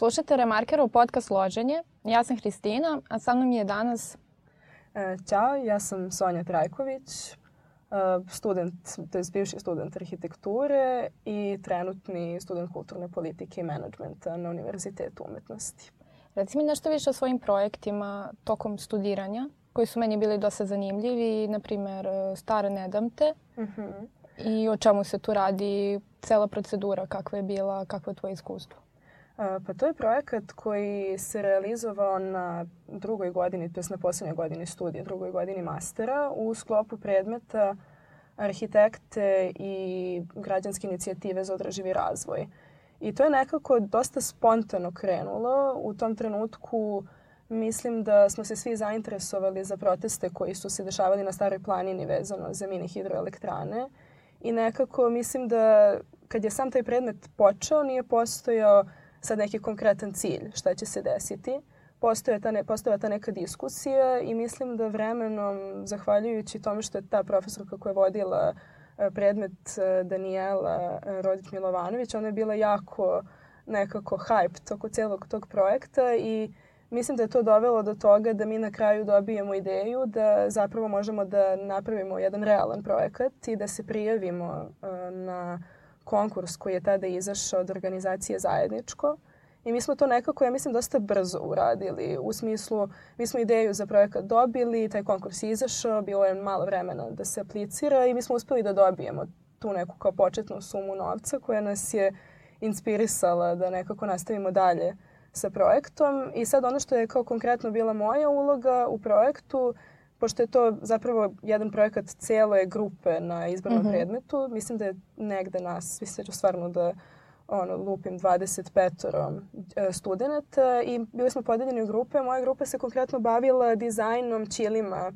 Slušajte Remarkerov podcast Loženje. Ja sam Hristina, a sa mnom je danas... E, ćao, ja sam Sonja Trajković, e, student, to je bivši student arhitekture i trenutni student kulturne politike i menadžmenta na Univerzitetu umetnosti. Reci mi nešto više o svojim projektima tokom studiranja, koji su meni bili dosta zanimljivi, na primer e, Stare nedamte uh mhm. -huh. i o čemu se tu radi, cela procedura, kakva je bila, kakvo je tvoje iskustvo? Pa to je projekat koji se realizovao na drugoj godini, to je na poslednjoj godini studija, drugoj godini mastera u sklopu predmeta arhitekte i građanske inicijative za održivi razvoj. I to je nekako dosta spontano krenulo. U tom trenutku mislim da smo se svi zainteresovali za proteste koji su se dešavali na Staroj planini vezano za mini hidroelektrane. I nekako mislim da kad je sam taj predmet počeo nije postojao sad neki konkretan cilj šta će se desiti. Postoje ta, ne, postoje ta neka diskusija i mislim da vremenom, zahvaljujući tome što je ta profesorka koja je vodila e, predmet e, Daniela e, Rodić Milovanović, ona je bila jako nekako hype toko celog tog projekta i mislim da je to dovelo do toga da mi na kraju dobijemo ideju da zapravo možemo da napravimo jedan realan projekat i da se prijavimo na konkurs koji je tada izašao od organizacije Zajedničko. I mi smo to nekako, ja mislim, dosta brzo uradili. U smislu, mi smo ideju za projekat dobili, taj konkurs je izašao, bilo je malo vremena da se aplicira i mi smo uspeli da dobijemo tu neku kao početnu sumu novca koja nas je inspirisala da nekako nastavimo dalje sa projektom. I sad ono što je kao konkretno bila moja uloga u projektu pošto je to zapravo jedan projekat cele grupe na izbornom mm -hmm. predmetu, mislim da je negde nas, da ću stvarno da ono, lupim 25 e, studenta i bili smo podeljeni u grupe. Moja grupa se konkretno bavila dizajnom ćilima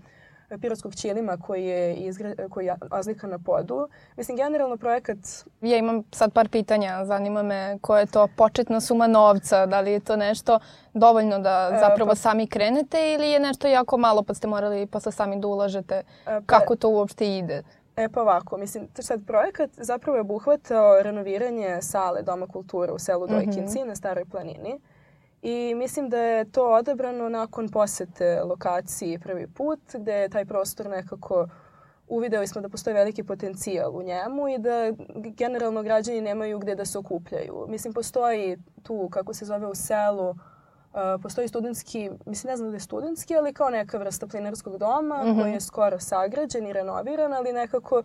pirotskog ćilima koji je, izgra, koji je ozlikan na podu. Mislim, generalno projekat... Ja imam sad par pitanja. Zanima me koja je to početna suma novca. Da li je to nešto dovoljno da e, zapravo e, pa, sami krenete ili je nešto jako malo pa ste morali posle sami da ulažete? E, pa, Kako to uopšte ide? E pa ovako, mislim, sad projekat zapravo je obuhvatao renoviranje sale Doma kulture u selu mhm. Dojkinci mm -hmm. na Staroj planini. I mislim da je to odabrano nakon posete lokaciji prvi put, gde je taj prostor nekako uvideli smo da postoji veliki potencijal u njemu i da generalno građani nemaju gde da se okupljaju. Mislim, postoji tu, kako se zove u selu, uh, postoji studentski, mislim ne znam da je studentski, ali kao neka vrsta plinarskog doma mm -hmm. koji je skoro sagrađen i renoviran, ali nekako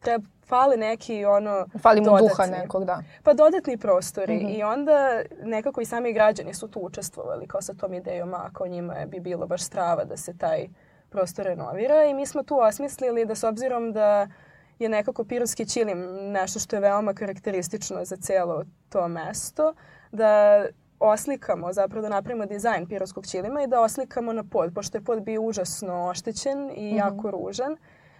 treba, fali neki ono Fali mu dodatni, duha nekog, da. Pa dodatni prostori mm -hmm. i onda nekako i sami građani su tu učestvovali kao sa tom idejom, a kao njima bi bilo baš strava da se taj prostor renovira i mi smo tu osmislili da s obzirom da je nekako pirotski čilim nešto što je veoma karakteristično za celo to mesto, da oslikamo, zapravo da napravimo dizajn pirotskog čilima i da oslikamo na pod, pošto je pod bio užasno oštećen i mm -hmm. jako ružan.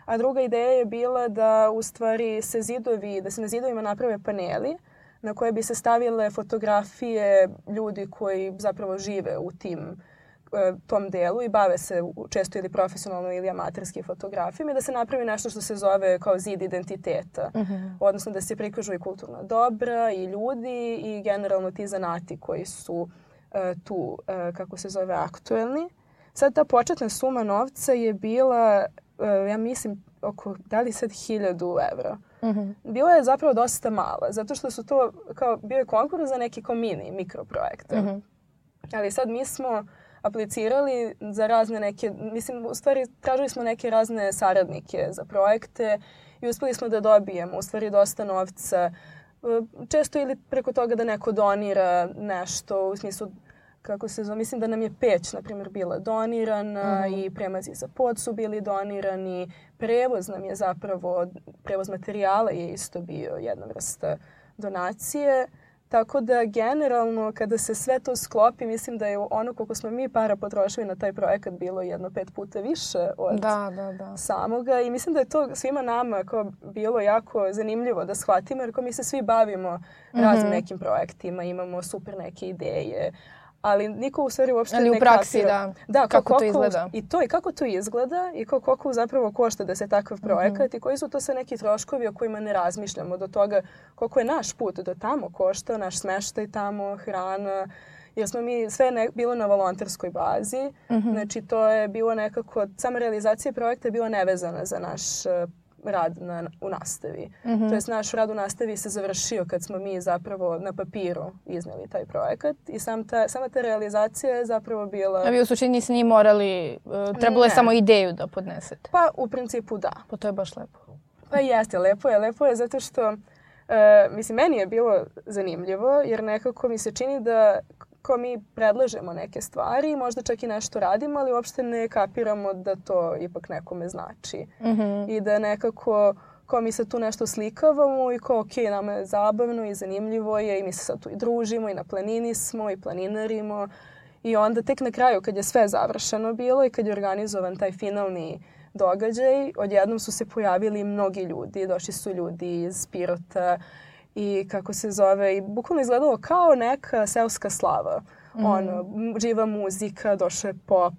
A druga ideja je bila da u stvari se zidovi, da se na zidovima naprave paneli na koje bi se stavile fotografije ljudi koji zapravo žive u tim e, tom delu i bave se često ili profesionalno ili amaterski fotografijom i da se napravi nešto što se zove kao zid identiteta. Uh mhm. -huh. Odnosno da se prikažu i kulturna dobra i ljudi i generalno ti zanati koji su uh, tu, uh, kako se zove, aktuelni. Sad ta početna suma novca je bila ja mislim, oko, da li sad hiljadu evra. Mm -hmm. Bila je zapravo dosta mala, zato što su to, kao, bio je konkurs za neki kao mini mikroprojekte. Mm -hmm. Ali sad mi smo aplicirali za razne neke, mislim, u stvari tražili smo neke razne saradnike za projekte i uspeli smo da dobijemo u stvari dosta novca e, često ili preko toga da neko donira nešto u smislu kako se zove, mislim da nam je peć, na primjer, bila donirana mm. i premazi za pod su bili donirani. Prevoz nam je zapravo, prevoz materijala je isto bio jedna vrsta donacije. Tako da generalno kada se sve to sklopi, mislim da je ono koliko smo mi para potrošili na taj projekat bilo jedno pet puta više od da, da, da. samoga. I mislim da je to svima nama kao bilo jako zanimljivo da shvatimo jer kao mi se svi bavimo mm -hmm. raznim nekim projektima, imamo super neke ideje, ali niko u stvari uopšte ali ne u praksi, kapira. da. Da, kako, kako to izgleda. I to i kako to izgleda i kako, koliko zapravo košta da se takav projekat mm -hmm. i koji su to sve neki troškovi o kojima ne razmišljamo do toga koliko je naš put do tamo košta, naš smeštaj tamo, hrana jer smo mi sve ne, bilo na volonterskoj bazi. Mm -hmm. Znači to je bilo nekako, sama realizacija projekta je bila nevezana za naš rad na, u nastavi. Mm -hmm. To jest naš rad u nastavi se završio kad smo mi zapravo na papiru izneli taj projekat i sam ta, sama ta realizacija je zapravo bila... A vi u suštini niste ni morali, uh, trebalo je samo ideju da podnesete? Pa u principu da. Pa to je baš lepo. Pa jeste, lepo je. Lepo je zato što, uh, mislim, meni je bilo zanimljivo jer nekako mi se čini da ko mi predlažemo neke stvari, možda čak i nešto radimo, ali uopšte ne kapiramo da to ipak nekome znači. Mm -hmm. I da nekako kao mi se tu nešto slikavamo i kao ok, nama je zabavno i zanimljivo je i mi se sad tu i družimo i na planini smo i planinarimo. I onda tek na kraju kad je sve završeno bilo i kad je organizovan taj finalni događaj, odjednom su se pojavili mnogi ljudi. Došli su ljudi iz Pirota, i kako se zove i bukvalno izgledalo kao neka seoska slava. Mm. Ono, živa muzika, došao je pop,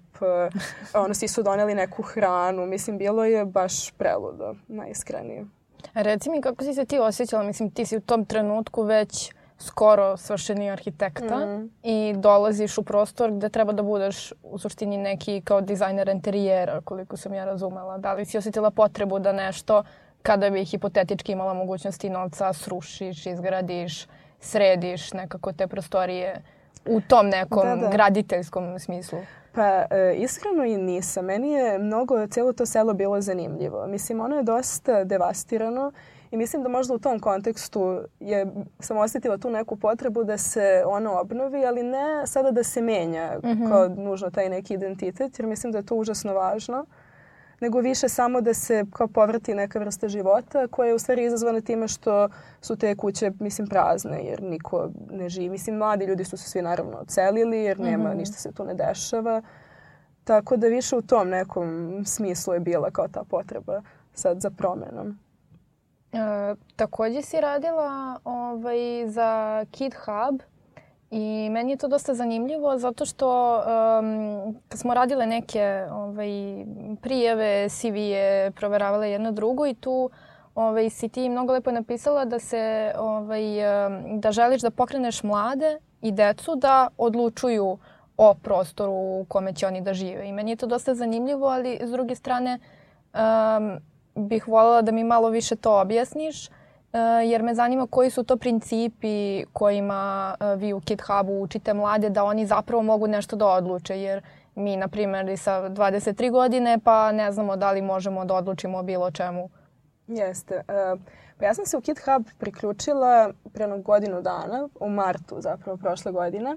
ono, svi su doneli neku hranu. Mislim, bilo je baš preludo, najiskrenije. Reci mi kako si se ti osjećala? Mislim, ti si u tom trenutku već skoro svršeni arhitekta mm. i dolaziš u prostor gde treba da budeš u suštini neki kao dizajner interijera, koliko sam ja razumela. Da li si osjetila potrebu da nešto kada bi hipotetički imala mogućnosti novca, srušiš, izgradiš, središ nekako te prostorije u tom nekom da, da. graditeljskom smislu? Pa e, iskreno i nisam. Meni je mnogo, cijelo to selo bilo zanimljivo. Mislim, ono je dosta devastirano i mislim da možda u tom kontekstu je, sam osjetila tu neku potrebu da se ono obnovi, ali ne sada da se menja mm -hmm. kao nužno taj neki identitet, jer mislim da je to užasno važno nego više samo da se kao povrati neka vrsta života koja je u stvari izazvana time što su te kuće, mislim, prazne jer niko ne živi. Mislim, mladi ljudi su se svi naravno ocelili jer nema, mm -hmm. ništa se tu ne dešava. Tako da više u tom nekom smislu je bila kao ta potreba sad za promenom. E, takođe si radila ovaj, za Kid Hub I meni je to dosta zanimljivo zato što um, kad smo radile neke ovaj, prijeve, CV-je, proveravale jedno drugo i tu ovaj, si ti mnogo lepo napisala da se ovaj, da želiš da pokreneš mlade i decu da odlučuju o prostoru u kome će oni da žive. I meni je to dosta zanimljivo, ali s druge strane um, bih voljela da mi malo više to objasniš jer me zanima koji su to principi kojima eh, vi u Kid Hubu učite mlade da oni zapravo mogu nešto da odluče, jer mi, na primjer, sa 23 godine, pa ne znamo da li možemo da odlučimo o bilo čemu. Jeste. Uh, pa ja sam se u Kid Hub priključila pre godinu dana, u martu zapravo prošle godine.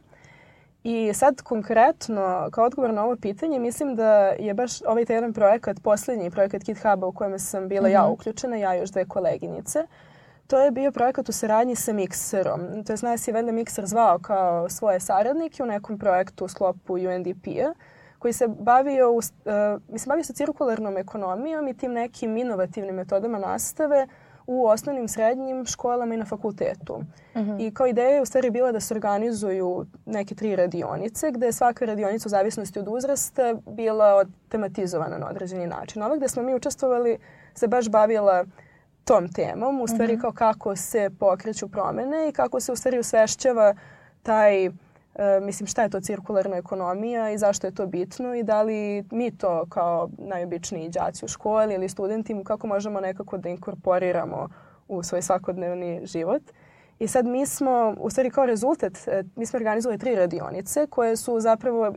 I sad konkretno, kao odgovor na ovo pitanje, mislim da je baš ovaj taj jedan projekat, poslednji projekat Kid Huba u kojem sam bila mm -hmm. ja mhm. uključena, ja i još dve koleginice. Uh, To je bio projekat u saradnji sa Mixerom. To je nas je valjda Mixer zvao kao svoje saradnike u nekom projektu u sklopu UNDP-a koji se bavio, uh, mislim, bavio se cirkularnom ekonomijom i tim nekim inovativnim metodama nastave u osnovnim, srednjim školama i na fakultetu. Uh mhm. -huh. I kao ideja je u stvari bila da se organizuju neke tri radionice, gde je svaka radionica u zavisnosti od uzrasta bila tematizovana na određeni način. Ova gde smo mi učestvovali se baš bavila uh, tom temom, u stvari mm -hmm. kao kako se pokreću promene i kako se u stvari usvešćava taj, uh, mislim šta je to cirkularna ekonomija i zašto je to bitno i da li mi to kao najobičniji đaci u školi ili studenti kako možemo nekako da inkorporiramo u svoj svakodnevni život. I sad mi smo, u stvari kao rezultat, e, mi smo organizovali tri radionice koje su zapravo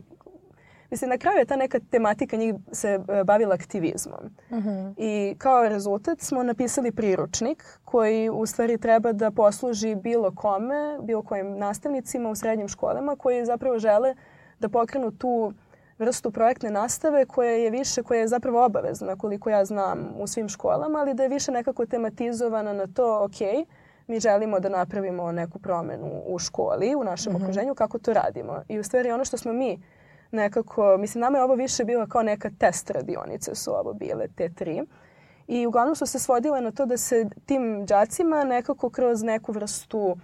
Mislim, na kraju je ta neka tematika njih se e, bavila aktivizmom. Uh mhm. -huh. I kao rezultat smo napisali priručnik koji u stvari treba da posluži bilo kome, bilo kojim nastavnicima u srednjim školama koji zapravo žele da pokrenu tu vrstu projektne nastave koja je više, koja je zapravo obavezna koliko ja znam u svim školama, ali da je više nekako tematizovana na to, ok, mi želimo da napravimo neku promenu u školi, u našem mhm. -huh. okruženju, kako to radimo. I u stvari ono što smo mi nekako, mislim, nama je ovo više bilo kao neka test radionice su ovo bile, te tri. I uglavnom su se svodile na to da se tim džacima nekako kroz neku vrstu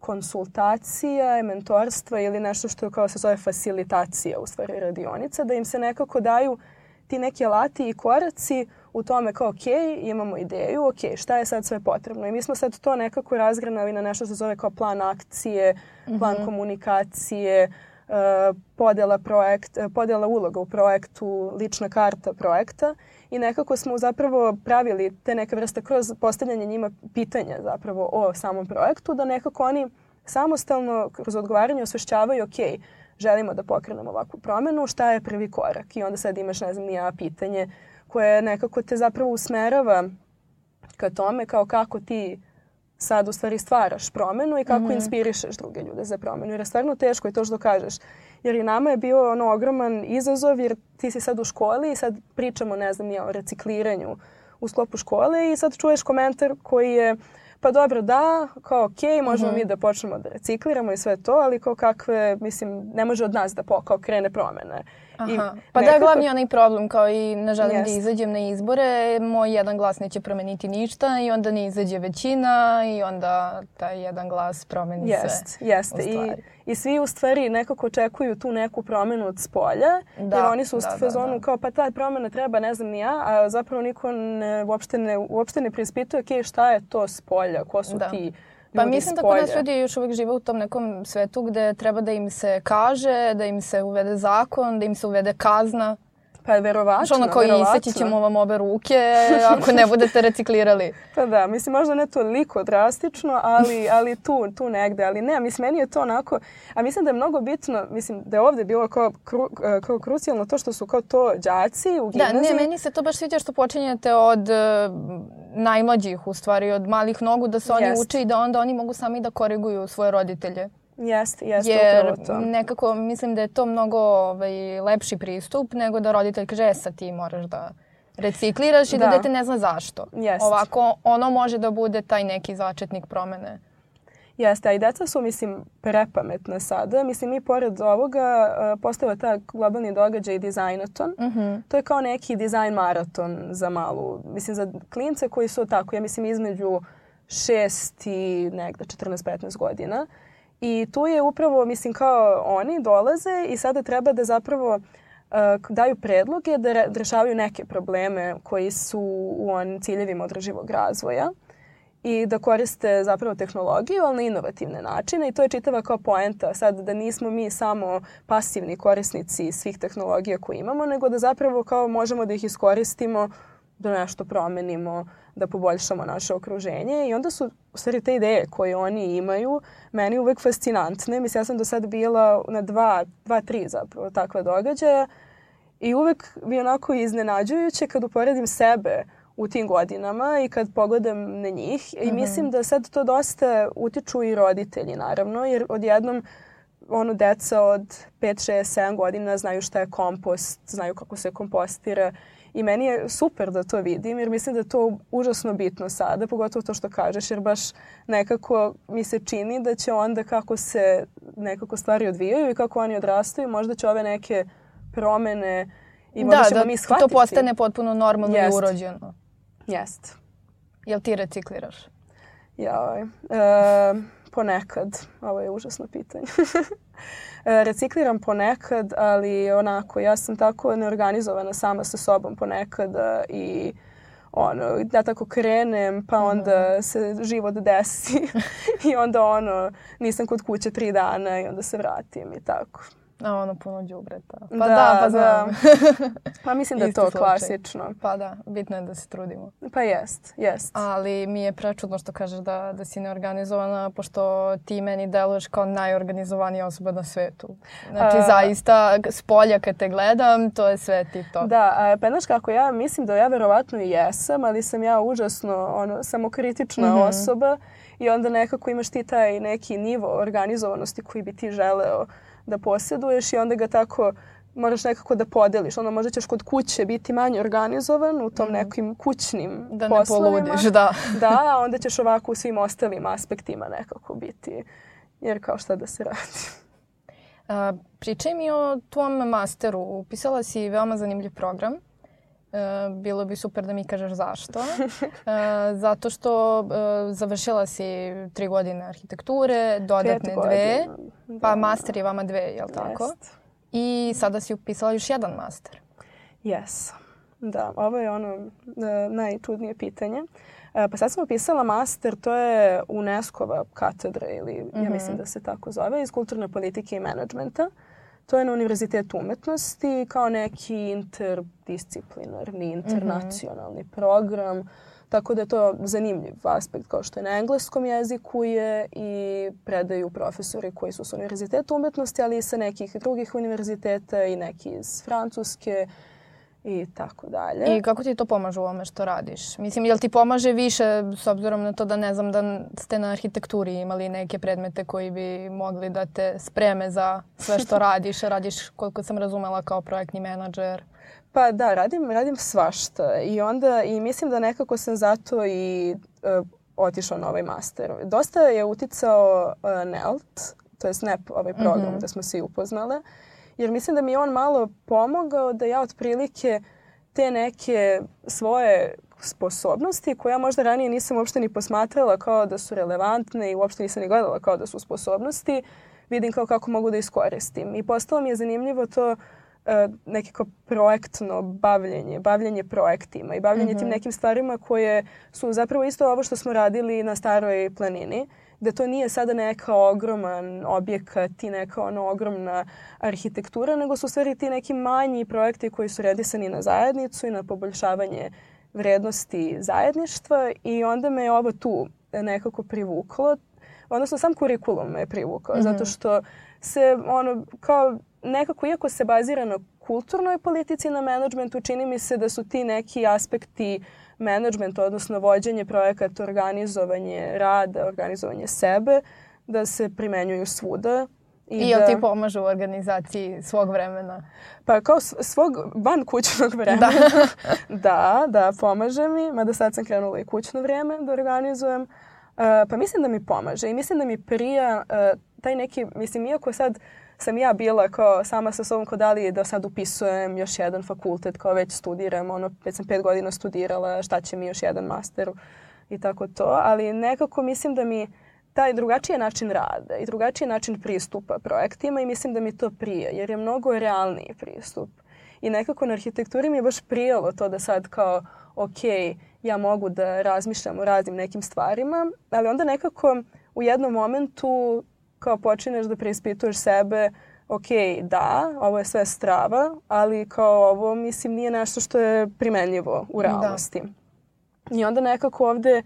konsultacija, mentorstva ili nešto što kao se zove facilitacija u stvari radionica, da im se nekako daju ti neki alati i koraci u tome kao ok, imamo ideju, ok, šta je sad sve potrebno. I mi smo sad to nekako razgranali na nešto što se zove kao plan akcije, plan mm -hmm. komunikacije, podela, projekt, podela uloga u projektu, lična karta projekta i nekako smo zapravo pravili te neke vrste kroz postavljanje njima pitanja zapravo o samom projektu da nekako oni samostalno kroz odgovaranje osvešćavaju ok, želimo da pokrenemo ovakvu promenu, šta je prvi korak? I onda sad imaš, ne znam, nija pitanje koje nekako te zapravo usmerava ka tome kao kako ti sad u stvari stvaraš promenu i kako mm -hmm. inspirišeš druge ljude za promenu. Jer je stvarno teško i to što kažeš. Jer i nama je bio ono ogroman izazov jer ti si sad u školi i sad pričamo, ne znam, o recikliranju u sklopu škole i sad čuješ komentar koji je pa dobro da, kao ok, možemo mm -hmm. mi da počnemo da recikliramo i sve to, ali kao kakve, mislim, ne može od nas da po, kao krene promene. Aha. I pa nekako... da, glavni onaj problem, kao i ne želim yes. da izađem na izbore, moj jedan glas neće promeniti ništa i onda ne izađe većina i onda taj jedan glas promeni jest, sve. Jeste, I, i svi u stvari nekako očekuju tu neku promenu od spolja, da, jer oni su u da, da fazonu da, da. kao pa ta promena treba, ne znam ni ja, a zapravo niko ne, uopšte, ne, uopšte ne prispituje okay, šta je to spolja, ko su da. ti Pa mislim da kod nas ljudi još uvijek žive u tom nekom svetu gde treba da im se kaže, da im se uvede zakon, da im se uvede kazna. Pa je verovatno. Što ono koji iseći ćemo vam obe ruke ako ne budete reciklirali. pa da, mislim možda ne toliko drastično, ali, ali tu, tu negde. Ali ne, mislim meni je to onako, a mislim da je mnogo bitno, mislim da je ovde bilo kao, kru, kao krucijalno to što su kao to đaci u gimnaziji. Da, ne, meni se to baš sviđa što počinjete od najmlađih u stvari, od malih nogu da se oni Jest. uče i da onda oni mogu sami da koriguju svoje roditelje. Jeste, jeste Jer to. nekako mislim da je to mnogo ovaj, lepši pristup nego da roditelj kaže e, sad ti moraš da recikliraš i da, da dete ne zna zašto. Jest. Ovako ono može da bude taj neki začetnik promene. Jeste, a i deca su, mislim, prepametna sada. Mislim, mi pored ovoga uh, postava ta globalni događaj Designaton. Mm -hmm. To je kao neki dizajn maraton za malu. Mislim, za klince koji su tako, ja mislim, između 6 i negde 14-15 godina. I tu je upravo, mislim, kao oni dolaze i sada treba da zapravo uh, daju predloge da, da rešavaju neke probleme koji su u on ciljevima održivog razvoja i da koriste zapravo tehnologiju, ali na inovativne načine. I to je čitava kao poenta sad da nismo mi samo pasivni korisnici svih tehnologija koje imamo, nego da zapravo kao možemo da ih iskoristimo da nešto promenimo, da poboljšamo naše okruženje i onda su u stvari te ideje koje oni imaju meni uvek fascinantne. Mislim, ja sam do sad bila na dva, dva, tri zapravo takva događaja i uvek mi onako iznenađujuće kad uporedim sebe u tim godinama i kad pogledam na njih. I -hmm. mislim da sad to dosta utiču i roditelji naravno, jer odjednom ono deca od 5, 6, 7 godina znaju šta je kompost, znaju kako se kompostira i meni je super da to vidim jer mislim da je to užasno bitno sada, pogotovo to što kažeš jer baš nekako mi se čini da će onda kako se nekako stvari odvijaju i kako oni odrastaju, možda će ove neke promene i možda da, ćemo da, mi shvatiti. Da, to postane potpuno normalno Jest. i urođeno. Jest. Jel ti recikliraš? Ja, e, ponekad. Ovo je užasno pitanje. e, recikliram ponekad, ali onako, ja sam tako neorganizovana sama sa sobom ponekad i ono, ja tako krenem, pa onda mm. se život desi i onda ono, nisam kod kuće tri dana i onda se vratim i tako. A ono puno đubreta. Pa da, da pa znam. Da. pa mislim da je to slučaj. klasično. Pa da, bitno je da se trudimo. Pa jest, jest. Ali mi je prečudno što kažeš da, da si neorganizovana, pošto ti meni deluješ kao najorganizovanija osoba na svetu. Znači, a, zaista, s polja kad te gledam, to je sve tip top. Da, a, pa znaš kako ja mislim da ja verovatno i jesam, ali sam ja užasno ono, samokritična mm -hmm. osoba i onda nekako imaš ti taj neki nivo organizovanosti koji bi ti želeo da posjeduješ i onda ga tako moraš nekako da podeliš. Ono možda ćeš kod kuće biti manje organizovan u tom mm. nekim kućnim da poslovima. Da ne poludiš, da. da, a onda ćeš ovako u svim ostalim aspektima nekako biti. Jer kao šta da se radi. A, pričaj mi o tvom masteru. Upisala si veoma zanimljiv program. E, bilo bi super da mi kažeš zašto. E, zato što e, završila si tri godine arhitekture, dodatne dve, pa master je vama dve, je li tako? Jest. I sada si upisala još jedan master. Yes. Da, ovo je ono uh, najčudnije pitanje. Uh, pa sad sam upisala master, to je UNESCO-va katedra ili mm -hmm. ja mhm. mislim da se tako zove, iz kulturne politike i menadžmenta. To je na Univerzitetu umetnosti kao neki interdisciplinarni, mhm. internacionalni mm -hmm. program Tako da je to zanimljiv aspekt kao što je na engleskom jeziku je i predaju profesori koji su s univerziteta umetnosti, ali i sa nekih drugih univerziteta i neki iz Francuske i tako dalje. I kako ti to pomaže u ovome što radiš? Mislim, jel ti pomaže više s obzirom na to da ne znam da ste na arhitekturi imali neke predmete koji bi mogli da te spreme za sve što radiš, radiš koliko sam razumela kao projektni menadžer? Pa da, radim, radim svašta i onda i mislim da nekako sam zato i uh, otišla na ovaj master. Dosta je uticao uh, NELT, to je SNAP, ovaj program mm -hmm. da smo se upoznale, jer mislim da mi je on malo pomogao da ja otprilike te neke svoje sposobnosti koje ja možda ranije nisam uopšte ni posmatrala kao da su relevantne i uopšte nisam ni gledala kao da su sposobnosti, vidim kao kako mogu da iskoristim. I postalo mi je zanimljivo to E, nekako projektno bavljenje, bavljenje projektima i bavljenje mm -hmm. tim mhm. nekim stvarima koje su zapravo isto ovo što smo radili na staroj planini da to nije sada neka ogroman objekat i neka ono ogromna arhitektura, nego su stvari ti neki manji projekti koji su redisani na zajednicu i na poboljšavanje vrednosti zajedništva i onda me ovo tu nekako privuklo, odnosno sam kurikulum me privukao, mm -hmm. zato što se ono kao nekako, iako se bazira na kulturnoj politici na menadžmentu, čini mi se da su ti neki aspekti menadžmenta, odnosno vođenje projekata, organizovanje rada, organizovanje sebe, da se primenjuju svuda. I, I da... ti pomaže u organizaciji svog vremena? Pa kao svog van kućnog vremena. Da. da, da, pomaže mi. Mada sad sam krenula i kućno vreme da organizujem. Uh, pa mislim da mi pomaže i mislim da mi prija uh, taj neki, mislim, iako sad uh, sam ja bila kao sama sa sobom kod Ali da sad upisujem još jedan fakultet, kao već studiram, ono, već sam pet godina studirala, šta će mi još jedan master i tako to, ali nekako mislim da mi taj drugačiji način rada i drugačiji način pristupa projektima i mislim da mi to prije, jer je mnogo realniji pristup. I nekako na arhitekturi mi je baš prijelo to da sad kao, ok, ja mogu da razmišljam o raznim nekim stvarima, ali onda nekako u jednom momentu kao počineš da preispituješ sebe, ok, da, ovo je sve strava, ali kao ovo, mislim, nije nešto što je primenljivo u da. realnosti. Da. I onda nekako ovde,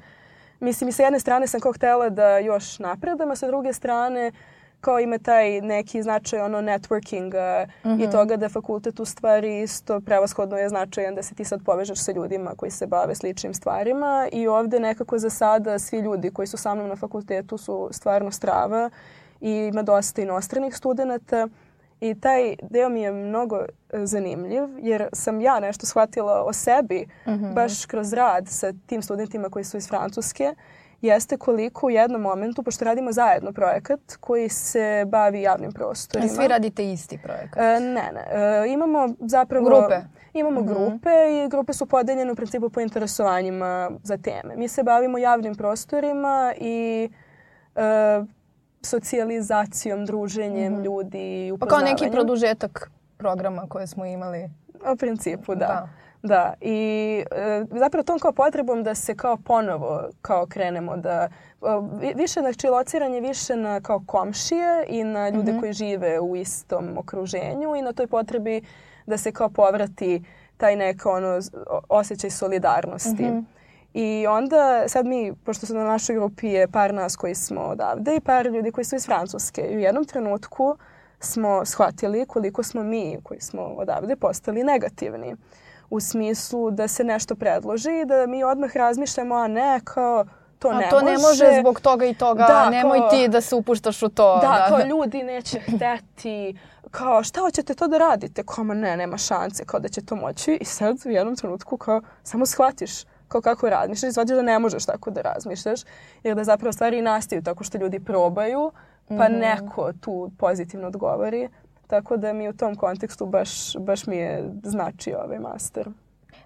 mislim, i sa jedne strane sam kao htela da još napredam, a sa druge strane kao ima taj neki značaj ono networkinga mm -hmm. i mhm. toga da fakultet u stvari isto prevashodno je značajan da se ti sad povežeš sa ljudima koji se bave sličnim stvarima i ovde nekako za sada svi ljudi koji su sa mnom na fakultetu su stvarno strava i ima dosta inostranih studenta i taj deo mi je mnogo e, zanimljiv jer sam ja nešto shvatila o sebi mm -hmm. baš kroz rad sa tim studentima koji su iz Francuske jeste koliko u jednom momentu, pošto radimo zajedno projekat koji se bavi javnim prostorima. A svi radite isti projekat? E, ne, ne. E, imamo zapravo... Grupe? Imamo mm -hmm. grupe i grupe su podeljene u principu po interesovanjima za teme. Mi se bavimo javnim prostorima i e, socijalizacijom, druženjem mm -hmm. ljudi, upoznavanjem. Pa kao neki produžetak programa koje smo imali. U principu, da. da. Da, i e, zapravo tom kao potrebom da se kao ponovo kao krenemo da e, više znači lociranje više na kao komšije i na ljude mm -hmm. koji žive u istom okruženju i na toj potrebi da se kao povrati taj neko ono osjećaj solidarnosti. Mm -hmm. I onda sad mi, pošto su na našoj grupi je par nas koji smo odavde i par ljudi koji su iz Francuske. I u jednom trenutku smo shvatili koliko smo mi koji smo odavde postali negativni. U smislu da se nešto predloži i da mi odmah razmišljamo, a ne kao to a ne to može. ne može zbog toga i toga, da, nemoj kao, ti da se upuštaš u to. Da, da. kao ljudi neće hteti, kao šta hoćete to da radite? Kao ma ne, nema šanse, kao da će to moći. I sad u jednom trenutku kao samo shvatiš kao kako razmišljaš i shvatiš da ne možeš tako da razmišljaš jer da zapravo stvari nastaju tako što ljudi probaju pa mm -hmm. neko tu pozitivno odgovori. Tako da mi u tom kontekstu baš, baš mi je značio ovaj master.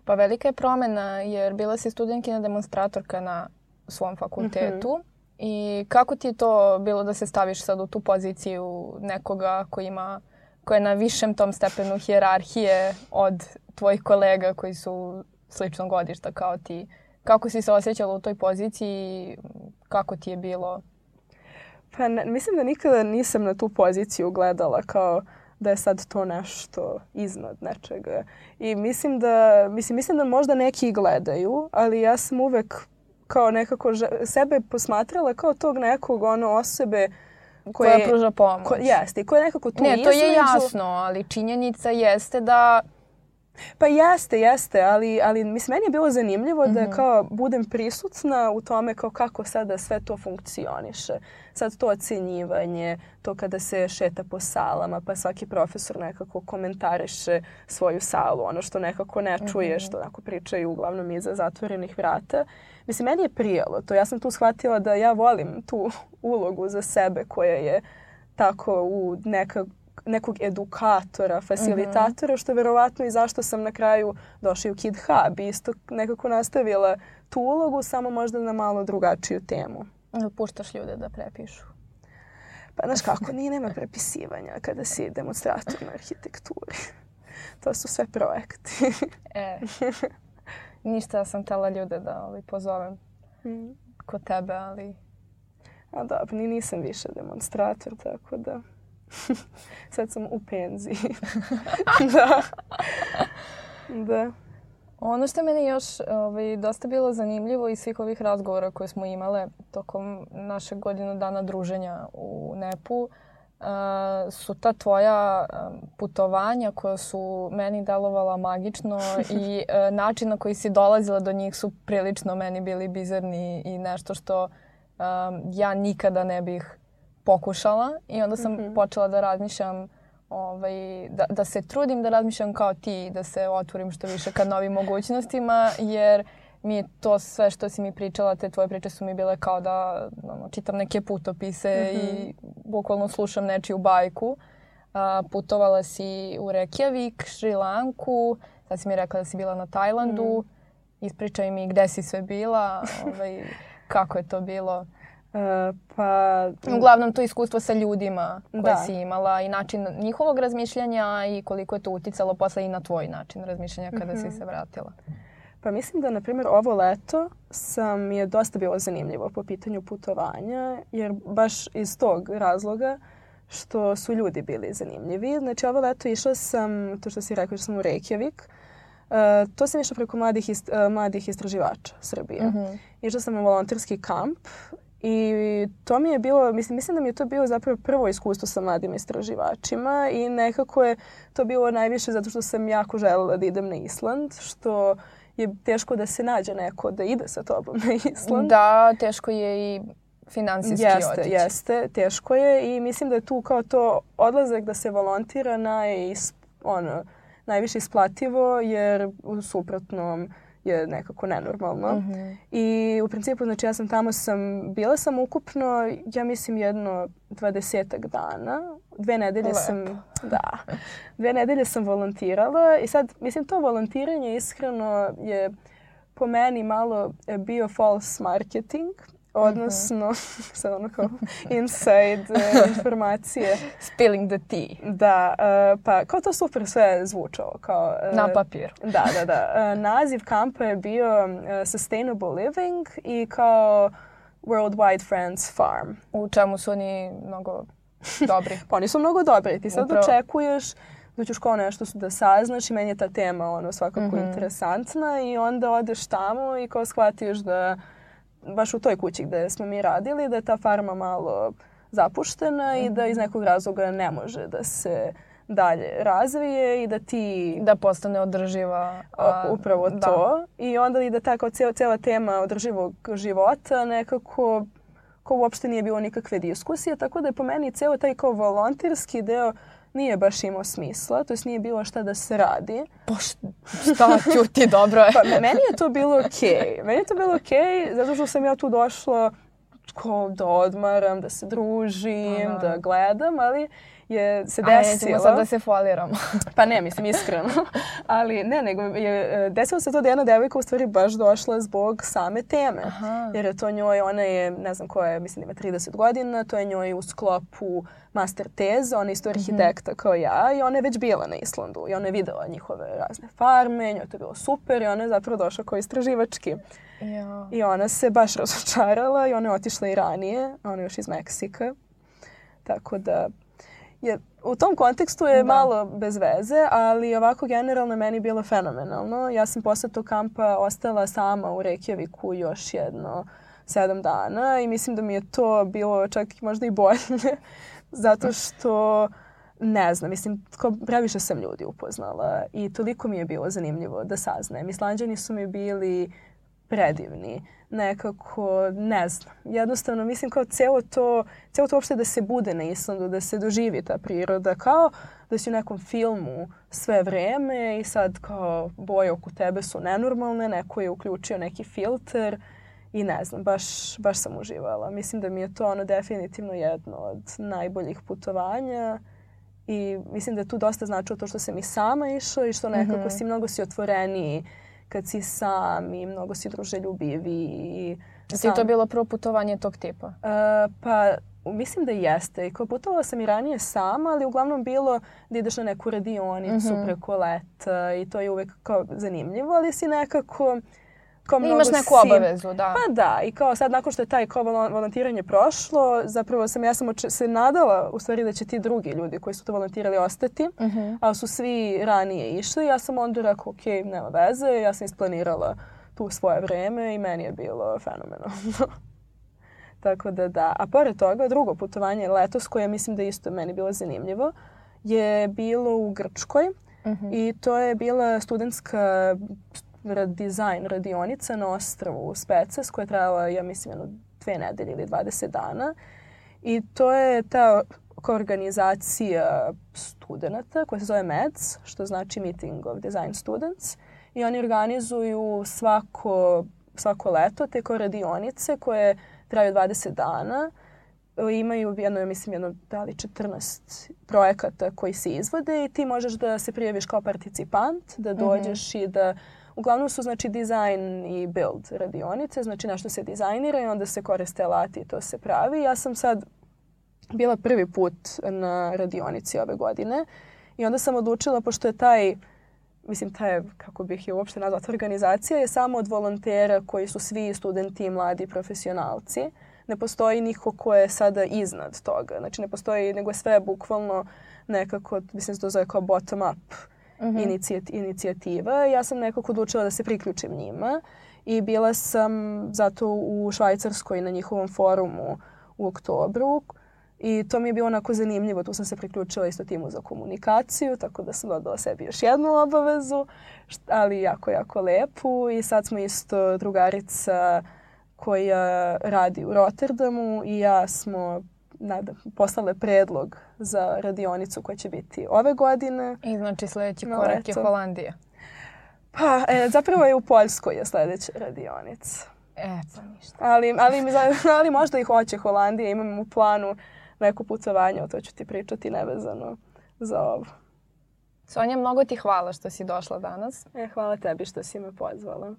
Pa velika je promena jer bila si studentkina demonstratorka na svom fakultetu. Mm -hmm. I kako ti je to bilo da se staviš sad u tu poziciju nekoga koji ima, koja je na višem tom stepenu hijerarhije od tvojih kolega koji su slično godišta kao ti. Kako si se osjećala u toj poziciji? Kako ti je bilo? Pa ne, mislim da nikada nisam na tu poziciju gledala kao da je sad to nešto iznad nečega. I mislim da, mislim, mislim da možda neki gledaju, ali ja sam uvek kao nekako sebe posmatrala kao tog nekog ono osobe koje, koja pruža pomoć. Ko, jeste, koja nekako tu Ne, to je jasno, ali činjenica jeste da Pa jeste, jeste, ali, ali mislim, meni je bilo zanimljivo mm -hmm. da mhm. kao budem prisutna u tome kao kako sada sve to funkcioniše. Sad to ocenjivanje, to kada se šeta po salama, pa svaki profesor nekako komentariše svoju salu, ono što nekako ne čuje, mm -hmm. što onako pričaju uglavnom iza zatvorenih vrata. Mislim, meni je prijelo to. Ja sam tu shvatila da ja volim tu ulogu za sebe koja je tako u neka, nekog edukatora, facilitatora, mm -hmm. što je verovatno i zašto sam na kraju došla u Kid Hub. Isto nekako nastavila tu ulogu, samo možda na malo drugačiju temu. Puštaš ljude da prepišu? Pa znaš kako, nije nema prepisivanja kada si demonstrator na arhitekturi. To su sve projekti. e, ništa sam tela ljude da ovaj, pozovem mm. kod tebe, ali... A dobro, ni nisam više demonstrator, tako da... Sad sam u penziji. da. Da. Ono što meni još ovaj, dosta bilo zanimljivo iz svih ovih razgovora koje smo imale tokom našeg godinu dana druženja u NEP-u uh, su ta tvoja putovanja koja su meni delovala magično i uh, način na koji si dolazila do njih su prilično meni bili bizarni i nešto što um, ja nikada ne bih pokušala i onda sam mm -hmm. počela da razmišljam ovaj, da, da se trudim da razmišljam kao ti, da se otvorim što više ka novim mogućnostima, jer mi to sve što si mi pričala, te tvoje priče su mi bile kao da ono, čitam neke putopise mm -hmm. i bukvalno slušam nečiju bajku. A, putovala si u Reykjavik, Šrilanku, sad si mi rekla da si bila na Tajlandu. Mm. Ispričaj mi gde si sve bila, ovaj, kako je to bilo. E, pa... Uglavnom to iskustvo sa ljudima koje da. si imala i način njihovog razmišljanja i koliko je to uticalo posle i na tvoj način razmišljanja kada mm -hmm. si mhm. se vratila. Pa mislim da, na primjer, ovo leto sam je dosta bilo zanimljivo po pitanju putovanja, jer baš iz tog razloga što su ljudi bili zanimljivi. Znači, ovo leto išla sam, to što si rekao, što sam u Reykjavik, Uh, to sam išla preko mladih, ist, uh, mladih istraživača Srbije. Mm -hmm. Išla sam u volonterski kamp I to mi je bilo, mislim, mislim da mi je to bilo zapravo prvo iskustvo sa mladim istraživačima i nekako je to bilo najviše zato što sam jako želela da idem na Island, što je teško da se nađe neko da ide sa tobom na Island. Da, teško je i finansijski jeste, otići. Jeste, teško je i mislim da je tu kao to odlazak da se volontira naj, ono, najviše isplativo jer u suprotnom je nekako nenormalno. Mm -hmm. I u principu, znači ja sam tamo sam, bila sam ukupno, ja mislim jedno dvadesetak dana. Dve nedelje Lepo. sam, da, dve nedelje sam volontirala i sad, mislim, to volontiranje iskreno je po meni malo bio false marketing odnosno, uh-huh. sad ono kao inside uh, informacije. Spilling the tea. Da, uh, pa kao to super sve zvučalo. Kao, uh, Na papir. Da, da, da. Uh, naziv kampa je bio uh, Sustainable Living i kao Worldwide Friends Farm. U čemu su oni mnogo dobri? pa oni su mnogo dobri. Ti sad Upravo. očekuješ da ćeš kao nešto da saznaš i meni je ta tema ono svakako mm-hmm. interesantna i onda odeš tamo i kao shvatiš da baš u toj kući gde smo mi radili, da je ta farma malo zapuštena mm -hmm. i da iz nekog razloga ne može da se dalje razvije i da ti... Da postane održiva. A, upravo da. to. I onda i da ta kao cijela, cijela tema održivog života nekako ko uopšte nije bilo nikakve diskusije, tako da je po meni cijelo taj kao volonterski deo nije baš imao smisla, to jest nije bilo šta da se radi. Pa šta, ćuti, dobro je. pa meni je to bilo okej. Okay. Meni je to bilo okej okay, zato što sam ja tu došla ko da odmaram, da se družim, Aha. da gledam, ali je se desilo... Nećemo sad da se foliramo. pa ne, mislim, iskreno. Ali ne, nego je, e, desilo se to da jedna devojka u stvari baš došla zbog same teme. Aha. Jer je to njoj, ona je, ne znam koja je, mislim da ima 30 godina, to je njoj u sklopu master teze, ona je isto mhm. arhitekta mm -hmm. kao ja i ona je već bila na Islandu i ona je videla njihove razne farme, njoj to bilo super i ona je zapravo došla kao istraživački. Ja. I ona se baš razočarala i ona je otišla i ranije, ona je još iz Meksika. Tako da je, u tom kontekstu je da. malo bez veze, ali ovako generalno meni bilo fenomenalno. Ja sam posle tog kampa ostala sama u Reykjaviku još jedno sedam dana i mislim da mi je to bilo čak možda i bolje zato što ne znam, mislim, ko, previše sam ljudi upoznala i toliko mi je bilo zanimljivo da saznajem. Islanđani su mi bili predivni nekako, ne znam, jednostavno mislim kao celo to, celo to uopšte da se bude na Islandu, da se doživi ta priroda, kao da si u nekom filmu sve vreme i sad kao boje oko tebe su nenormalne, neko je uključio neki filter i ne znam, baš, baš sam uživala. Mislim da mi je to ono definitivno jedno od najboljih putovanja i mislim da je tu dosta značilo to što sam i sama išla i što nekako mm -hmm. si mnogo si otvoreniji kad si sam i mnogo si druželjubiviji. Ti to bilo prvo putovanje tog tipa? Uh, pa mislim da jeste. I kao putovala sam i ranije sama, ali uglavnom bilo da ideš na neku radionicu mm -hmm. preko leta i to je uvek kao zanimljivo, ali si nekako kao mnogo Imaš neku sim. obavezu, da. Pa da, i kao sad nakon što je taj kao volontiranje prošlo, zapravo sam, ja sam se nadala u stvari da će ti drugi ljudi koji su to volontirali ostati, uh mhm. -huh. ali su svi ranije išli. Ja sam onda rekao, ok, nema veze, ja sam isplanirala tu svoje vreme i meni je bilo fenomenalno. Tako da da. A pored toga, drugo putovanje letos koje mislim da isto meni bilo zanimljivo je bilo u Grčkoj. Uh mhm. -huh. I to je bila studentska dizajn radionica na ostravu Specas koja je trajala, ja mislim, jedno dve nedelje ili 20 dana. I to je ta organizacija studenta koja se zove MEDS, što znači Meeting of Design Students. I oni organizuju svako, svako leto te radionice koje traju 20 dana. Imaju jedno, ja mislim, jedno, da li 14 projekata koji se izvode i ti možeš da se prijaviš kao participant, da mhm. dođeš mm -hmm. i da Uglavnom su znači dizajn i build radionice, znači nešto se dizajnira i onda se koriste alati i to se pravi. Ja sam sad bila prvi put na radionici ove godine i onda sam odlučila, pošto je taj mislim, taj, kako bih je uopšte nazvala, organizacija je samo od volontera koji su svi studenti mladi profesionalci. Ne postoji niko ko je sada iznad toga. Znači, ne postoji, nego je sve bukvalno nekako, mislim se to zove kao bottom up mhm. -huh. inicijativa. Ja sam nekako odlučila da se priključim njima i bila sam zato u Švajcarskoj na njihovom forumu u oktobru i to mi je bilo onako zanimljivo. Tu sam se priključila isto timu za komunikaciju, tako da sam dodala sebi još jednu obavezu, ali jako, jako lepu i sad smo isto drugarica koja radi u Rotterdamu i ja smo nadam, poslale predlog za radionicu koja će biti ove godine. I znači sledeći korak eto. je Holandija. Pa, e, zapravo je u Poljskoj je sledeća radionica. E, pa ništa. Ali, ali, ali možda i hoće Holandija. Imam u planu neko putovanje, o to ću ti pričati nevezano za ovo. Sonja, mnogo ti hvala što si došla danas. E, hvala tebi što si me pozvala.